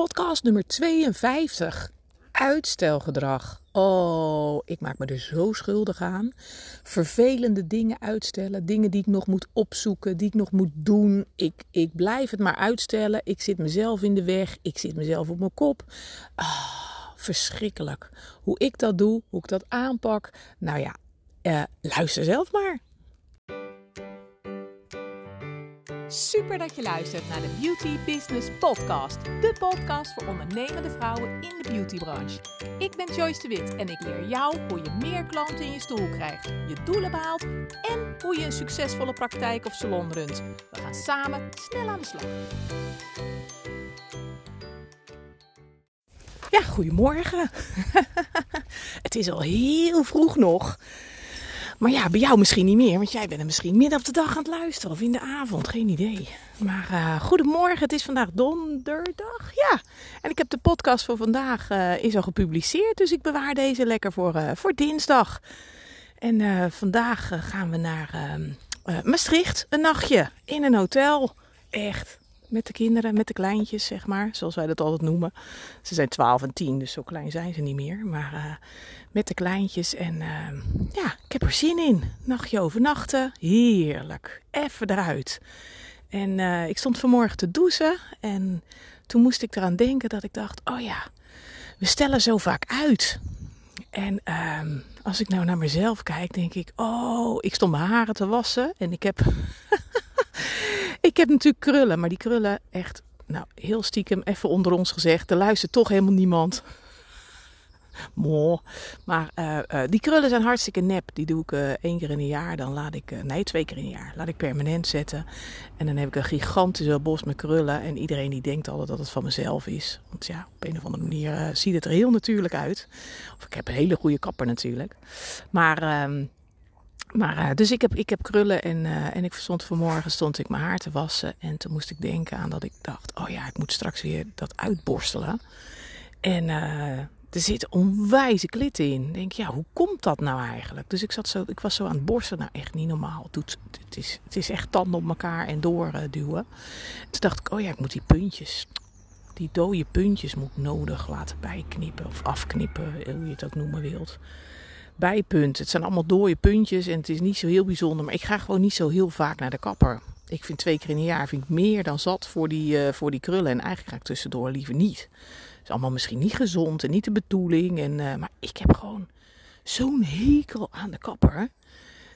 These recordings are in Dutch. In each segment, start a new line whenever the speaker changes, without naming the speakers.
Podcast nummer 52. Uitstelgedrag. Oh, ik maak me er zo schuldig aan. Vervelende dingen uitstellen. Dingen die ik nog moet opzoeken. Die ik nog moet doen. Ik, ik blijf het maar uitstellen. Ik zit mezelf in de weg. Ik zit mezelf op mijn kop. Ah, verschrikkelijk. Hoe ik dat doe. Hoe ik dat aanpak. Nou ja, uh, luister zelf maar. Super dat je luistert naar de Beauty Business Podcast. De podcast voor ondernemende vrouwen in de beautybranche. Ik ben Joyce de Wit en ik leer jou hoe je meer klanten in je stoel krijgt, je doelen behaalt en hoe je een succesvolle praktijk of salon runt. We gaan samen snel aan de slag. Ja, goedemorgen. Het is al heel vroeg nog. Maar ja, bij jou misschien niet meer, want jij bent er misschien midden op de dag aan het luisteren of in de avond, geen idee. Maar uh, goedemorgen, het is vandaag donderdag, ja. En ik heb de podcast voor vandaag uh, is al gepubliceerd, dus ik bewaar deze lekker voor, uh, voor dinsdag. En vandaag gaan we naar ehm, Maastricht, een nachtje in een hotel. Echt, met de kinderen, met de kleintjes, zeg maar. Zoals wij dat altijd noemen. Ze zijn 12 en 10, dus zo klein zijn ze niet meer. Maar uh, met de kleintjes. En uh, ja, ik heb er zin in. Nachtje overnachten. Heerlijk. Even eruit. En uh, ik stond vanmorgen te douchen. En toen moest ik eraan denken dat ik dacht: oh ja, we stellen zo vaak uit. En ehm, als ik nou naar mezelf kijk, denk ik: oh, ik stond mijn haren te wassen. En ik heb. Heb natuurlijk krullen, maar die krullen echt, nou heel stiekem, even onder ons gezegd, er luistert toch helemaal niemand. Mo. Maar uh, uh, die krullen zijn hartstikke nep. Die doe ik uh, één keer in een jaar. Dan laat ik, nee, twee keer in een jaar. Laat ik permanent zetten. En dan heb ik een gigantische bos met krullen. En iedereen die denkt altijd dat het van mezelf is. Want ja, op een of andere manier ziet het er heel natuurlijk uit. Of ik heb een hele goede kapper natuurlijk. Maar ehm, maar, uh, dus ik heb, ik heb krullen en, uh, en ik stond vanmorgen stond ik mijn haar te wassen. En toen moest ik denken aan dat ik dacht, oh ja, ik moet straks weer dat uitborstelen. En uh, er zit onwijze klitten in. Ik denk, ja, hoe komt dat nou eigenlijk? Dus ik, zat zo, ik was zo aan het borstelen. Nou, echt niet normaal. Het, het, is, het is echt tanden op elkaar en doorduwen. Toen dacht ik, oh ja, ik moet die puntjes, die dode puntjes moet nodig laten bijknippen. Of afknippen, hoe je het ook noemen wilt bijpunt. Het zijn allemaal dode puntjes en het is niet zo heel bijzonder. Maar ik ga gewoon niet zo heel vaak naar de kapper. Ik vind twee keer in een jaar vind ik meer dan zat voor die, uh, voor die krullen. En eigenlijk ga ik tussendoor liever niet. Het is allemaal misschien niet gezond en niet de bedoeling. En, uh, maar ik heb gewoon zo'n hekel aan de kapper.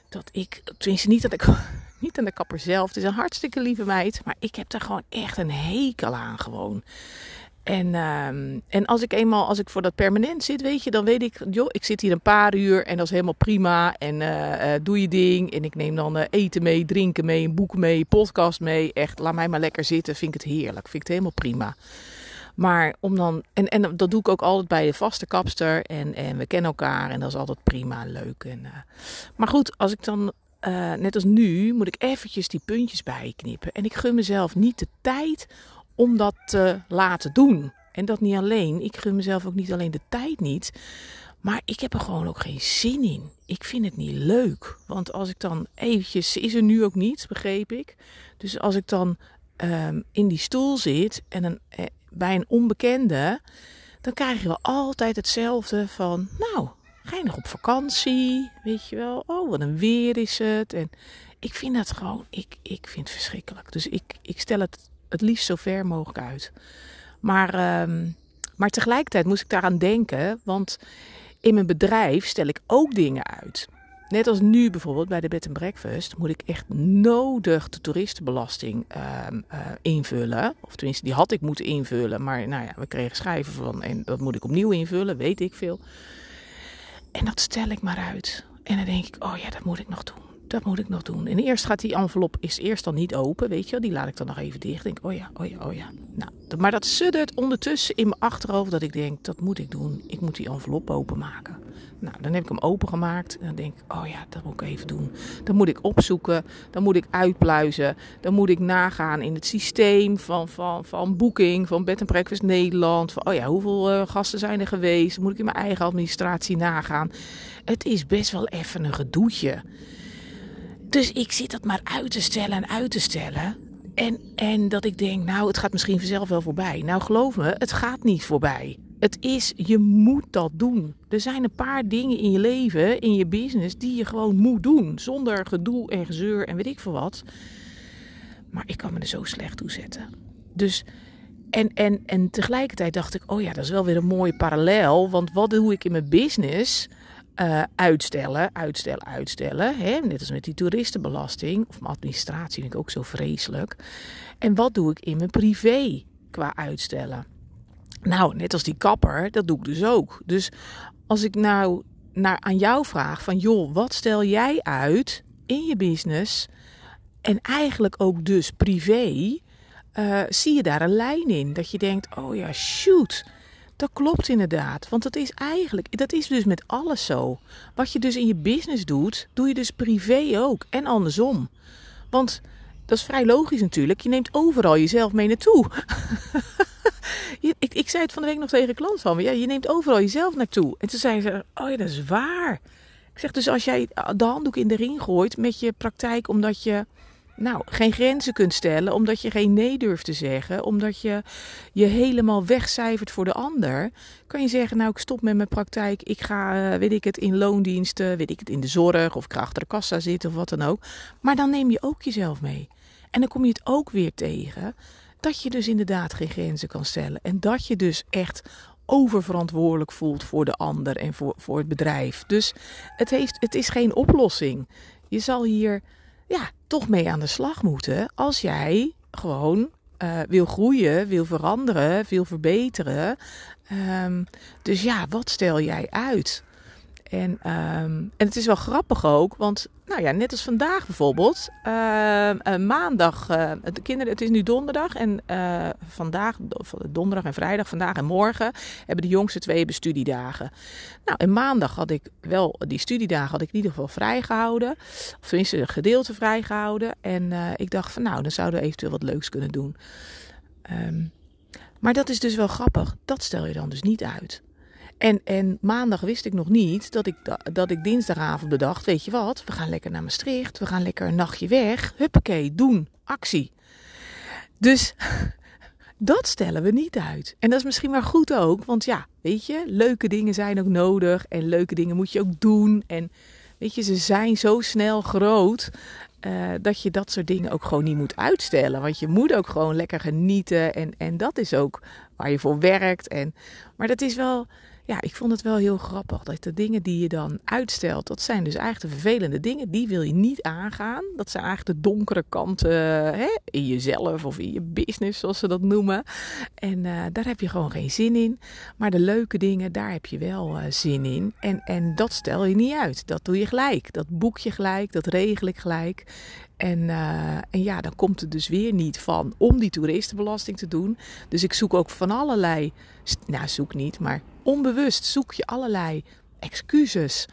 Dat ik, tenminste niet, dat ik, niet aan de kapper zelf. Het is een hartstikke lieve meid. Maar ik heb daar gewoon echt een hekel aan gewoon. En, um, en als ik eenmaal, als ik voor dat permanent zit, weet je, dan weet ik, joh, ik zit hier een paar uur en dat is helemaal prima. En uh, uh, doe je ding. En ik neem dan uh, eten mee, drinken mee, een boek mee, podcast mee. Echt, laat mij maar lekker zitten. Vind ik het heerlijk. Vind ik het helemaal prima. Maar om dan, en, en dat doe ik ook altijd bij de vaste kapster. En, en we kennen elkaar en dat is altijd prima, leuk. En, maar goed, als ik dan net als nu, moet ik eventjes die puntjes bijknippen. En ik gun mezelf niet de tijd om dat te laten doen. En dat niet alleen. Ik gun mezelf ook niet alleen de tijd niet. Maar ik heb er gewoon ook geen zin in. Ik vind het niet leuk. Want als ik dan eventjes... Is er nu ook niet, begreep ik. Dus als ik dan um, in die stoel zit en een, eh, bij een onbekende... Dan krijg je wel altijd hetzelfde van... Nou, ga je nog op vakantie? Weet je wel? Oh, wat een weer is het. En ik vind dat gewoon... Ik, ik vind het verschrikkelijk. Dus ik, ik stel het het liefst zo ver mogelijk uit. Maar, um, maar tegelijkertijd moest ik daaraan denken, want in mijn bedrijf stel ik ook dingen uit. Net als nu bijvoorbeeld bij de bed and breakfast moet ik echt nodig de toeristenbelasting um, uh, invullen. Of tenminste, die had ik moeten invullen. Maar nou ja, we kregen schrijven van en dat moet ik opnieuw invullen, weet ik veel. En dat stel ik maar uit. En dan denk ik, oh ja, dat moet ik nog doen dat moet ik nog doen. En eerst gaat die envelop is eerst dan niet open, weet je. Die laat ik dan nog even dicht. Denk, oh ja, oh ja, oh ja. Nou, maar dat suddert ondertussen in mijn achterhoofd dat ik denk, dat moet ik doen. Ik moet die envelop openmaken. Nou, dan heb ik hem opengemaakt. En dan denk ik, oh ja, dat moet ik even doen. Dan moet ik opzoeken. Dan moet ik uitpluizen. Dan moet ik nagaan in het systeem van, van, van boeking, van Bed Breakfast Nederland. Van, oh ja, hoeveel uh, gasten zijn er geweest? Moet ik in mijn eigen administratie nagaan? Het is best wel even een gedoetje. Dus ik zit dat maar uit te stellen en uit te stellen. En, en dat ik denk, nou, het gaat misschien vanzelf wel voorbij. Nou, geloof me, het gaat niet voorbij. Het is, je moet dat doen. Er zijn een paar dingen in je leven, in je business, die je gewoon moet doen. Zonder gedoe en gezeur en weet ik veel wat. Maar ik kan me er zo slecht toe zetten. Dus, en, en, en tegelijkertijd dacht ik, oh ja, dat is wel weer een mooie parallel. Want wat doe ik in mijn business? Uh, uitstellen, uitstellen, uitstellen. Hè? Net als met die toeristenbelasting of mijn administratie vind ik ook zo vreselijk. En wat doe ik in mijn privé qua uitstellen? Nou, net als die kapper, dat doe ik dus ook. Dus als ik nou naar, aan jou vraag van joh, wat stel jij uit in je business en eigenlijk ook dus privé, uh, zie je daar een lijn in. Dat je denkt, oh ja, shoot, dat klopt inderdaad. Want dat is eigenlijk, dat is dus met alles zo. Wat je dus in je business doet, doe je dus privé ook. En andersom. Want dat is vrij logisch natuurlijk. Je neemt overal jezelf mee naartoe. ik, ik zei het van de week nog tegen een klant van me. Ja, je neemt overal jezelf naartoe. En toen zei ze, oh ja, dat is waar. Ik zeg dus als jij de handdoek in de ring gooit met je praktijk omdat je nou, geen grenzen kunt stellen, omdat je geen nee durft te zeggen, omdat je je helemaal wegcijfert voor de ander, kan je zeggen, nou ik stop met mijn praktijk, ik ga, uh, weet ik het, in loondiensten, weet ik het, in de zorg of ik ga achter de kassa zitten of wat dan ook. Maar dan neem je ook jezelf mee. En dan kom je het ook weer tegen dat je dus inderdaad geen grenzen kan stellen en dat je dus echt oververantwoordelijk voelt voor de ander en voor, voor het bedrijf. Dus het, heeft, het is geen oplossing. Je zal hier ja, toch mee aan de slag moeten als jij gewoon uh, wil groeien, wil veranderen, wil verbeteren. Um, dus ja, wat stel jij uit? En, um, en het is wel grappig ook, want nou ja, net als vandaag bijvoorbeeld. Uh, maandag, uh, de kinderen, het is nu donderdag. En uh, vandaag, donderdag en vrijdag, vandaag en morgen, hebben de jongste twee bestudiedagen. Nou, en maandag had ik wel, die studiedagen had ik in ieder geval vrijgehouden. Of tenminste, een gedeelte vrijgehouden. En ik dacht van nou, dan zouden we eventueel wat leuks kunnen doen. Um, maar dat is dus wel grappig. Dat stel je dan dus niet uit. En, en maandag wist ik nog niet dat ik, dat ik dinsdagavond bedacht: weet je wat, we gaan lekker naar Maastricht, we gaan lekker een nachtje weg. Huppakee, doen, actie. Dus dat stellen we niet uit. En dat is misschien maar goed ook, want ja, weet je, leuke dingen zijn ook nodig en leuke dingen moet je ook doen. En weet je, ze zijn zo snel groot. Uh, dat je dat soort dingen ook gewoon niet moet uitstellen. Want je moet ook gewoon lekker genieten. En, en dat is ook waar je voor werkt. En, maar dat is wel ja, ik vond het wel heel grappig. Dat de dingen die je dan uitstelt, dat zijn dus eigenlijk de vervelende dingen. Die wil je niet aangaan. Dat zijn eigenlijk de donkere kanten hè, in jezelf of in je business, zoals ze dat noemen. En uh, daar heb je gewoon geen zin in. Maar de leuke dingen, daar heb je wel uh, zin in. En, en dat stel je niet uit. Dat doe je gelijk. Dat boek je gelijk. Dat regel ik gelijk. En, uh, en ja, dan komt het dus weer niet van om die toeristenbelasting te doen. Dus ik zoek ook van allerlei, nou zoek niet, maar onbewust zoek je allerlei excuses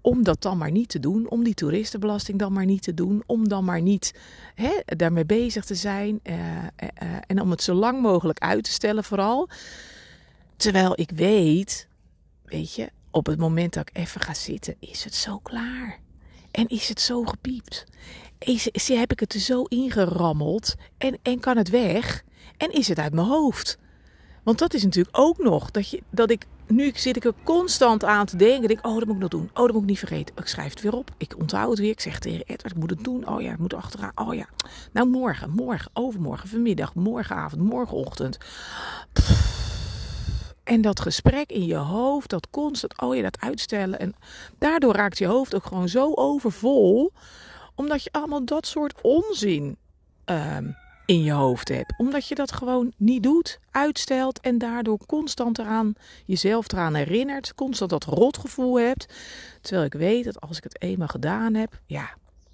om dat dan maar niet te doen, om die toeristenbelasting dan maar niet te doen, om dan maar niet hè, daarmee bezig te zijn uh, uh, en om het zo lang mogelijk uit te stellen vooral. Terwijl ik weet, weet je, op het moment dat ik even ga zitten, is het zo klaar. En is het zo gepiept. Is, heb ik het er zo ingerammeld en, en kan het weg. En is het uit mijn hoofd. Want dat is natuurlijk ook nog dat, je, dat ik nu zit ik er constant aan te denken. Denk, oh, dat moet ik nog doen. Oh, dat moet ik niet vergeten. Ik schrijf het weer op. Ik onthoud het weer. Ik zeg tegen Edward, ik moet het doen. Oh ja, ik moet achteraan. Oh ja. Nou, morgen, morgen, overmorgen, vanmiddag, morgenavond, morgenochtend. En dat gesprek in je hoofd, dat constant, oh ja, dat uitstellen. En daardoor raakt je hoofd ook gewoon zo overvol. Omdat je allemaal dat soort onzin um, in je hoofd hebt. Omdat je dat gewoon niet doet, uitstelt en daardoor constant eraan jezelf eraan herinnert. Constant dat rotgevoel hebt. Terwijl ik weet dat als ik het eenmaal gedaan heb, ja,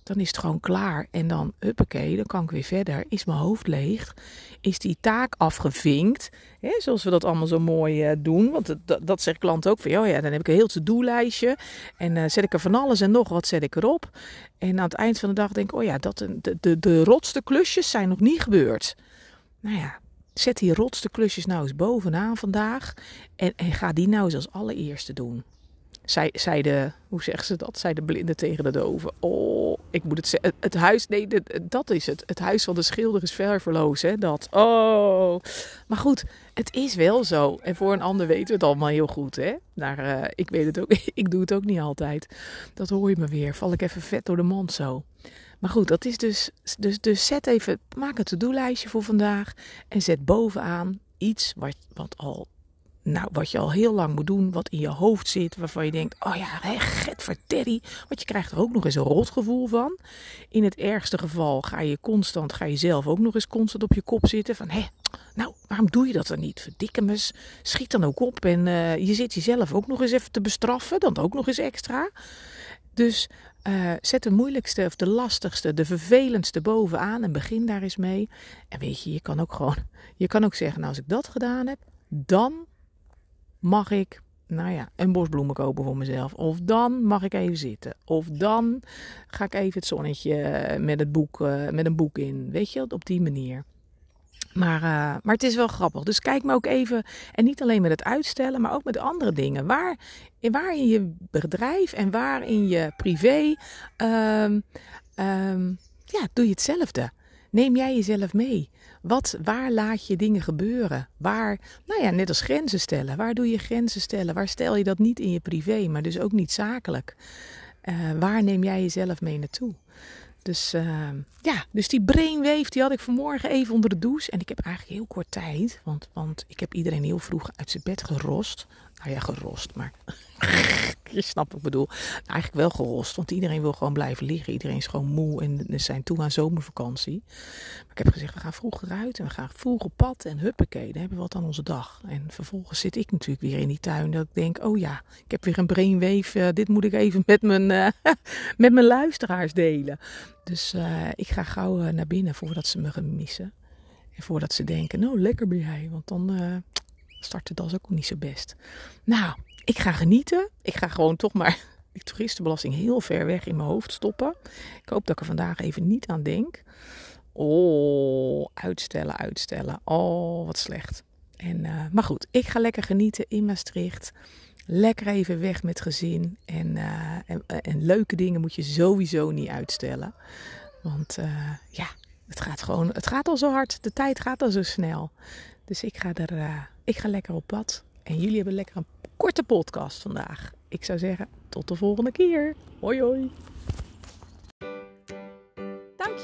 dan is het gewoon klaar. En dan, huppakee, dan kan ik weer verder. Is mijn hoofd leeg? Is die taak afgevinkt? Zoals we dat allemaal zo mooi uh, doen. Want dat, dat zegt klant ook van, oh ja, dan heb ik een heel to-do-lijstje. En uh, zet ik er van alles en nog wat zet ik erop. En aan het eind van de dag denk ik, oh ja, dat, de, de, de rotste klusjes zijn nog niet gebeurd. Nou ja, zet die rotste klusjes nou eens bovenaan vandaag. En, en ga die nou eens als allereerste doen. Zij, hoe zeggen ze dat? Zei de blinde tegen de doven. Oh, ik moet het zeggen. Het, huis, nee, dat is het. Het huis van de schilder is ververloos, hè? Dat. Oh. Maar goed, het is wel zo. En voor een ander weten we het allemaal heel goed, hè? Uh, ik weet het ook. ik doe het ook niet altijd. Dat hoor je me weer. Val ik even vet door de mand zo. Maar goed, dat is dus, dus, dus zet even, maak een to-do-lijstje voor vandaag en zet bovenaan iets wat, wat al nou, wat je al heel lang moet doen, wat in je hoofd zit, waarvan je denkt, oh ja, hè, get verterrie. Want je krijgt er ook nog eens een rotgevoel van. In het ergste geval ga je constant, ga je zelf ook nog eens constant op je kop zitten van, hé, nou, waarom doe je dat dan niet? Verdikke me, schiet dan ook op. En uh, je zit jezelf ook nog eens even te bestraffen, dan ook nog eens extra. Dus uh, zet de moeilijkste of de lastigste, de vervelendste bovenaan en begin daar eens mee. En weet je, je kan ook gewoon, je kan ook zeggen, nou als ik dat gedaan heb, dan mag ik, nou ja, een bos bloemen kopen voor mezelf. Of dan mag ik even zitten. Of dan ga ik even het zonnetje eh, met, het boek, uh, met een boek in. Weet je, op die manier. Maar, uh, maar het is wel grappig. Dus kijk me ook even, en niet alleen met het uitstellen, maar ook met andere dingen. Waar, waar in je bedrijf en waar in je privé um, um, ja, doe je hetzelfde. Neem jij jezelf mee? Wat, waar laat je dingen gebeuren? Waar, nou ja, net als grenzen stellen. Waar doe je grenzen stellen? Waar stel je dat niet in je privé, maar dus ook niet zakelijk? Uh, waar neem jij jezelf mee naartoe? Dus uh, ja, dus die brainwave die had ik vanmorgen even onder de douche. En ik heb eigenlijk heel kort tijd, want, want ik heb iedereen heel vroeg uit zijn bed gerost. Nou ja, gerost, maar je snapt wat ik bedoel. Eigenlijk wel gerost, want iedereen wil gewoon blijven liggen. Iedereen is gewoon moe en we zijn toe aan zomervakantie. Maar ik heb gezegd, we gaan vroeger uit en we gaan vroeg op pad en huppakee, dan hebben we wat aan onze dag. En vervolgens zit ik natuurlijk weer in die tuin dat ik denk, oh ja, ik heb weer een brainwave. Uh, dit moet ik even met mijn, uh, met mijn luisteraars delen. Dus uh, ik ga gauw naar binnen voordat ze me gaan missen. En voordat ze denken, nou lekker ben jij, want dan start de das ook niet zo best. Nou, ik ga genieten. Ik ga gewoon toch maar die toeristenbelasting heel ver weg in mijn hoofd stoppen. Ik hoop dat ik er vandaag even niet aan denk. Oh, uitstellen, uitstellen. Oh, wat slecht. En, uh, maar goed, ik ga lekker genieten in Maastricht. Lekker even weg met gezin. En, uh, en, en, leuke dingen moet je sowieso niet uitstellen. Want ja, het gaat gewoon, het gaat al zo hard. De tijd gaat al zo snel. Dus ik ga er, ik ga lekker op pad. En jullie hebben lekker een korte podcast vandaag. Ik zou zeggen, tot de volgende keer. Hoi hoi.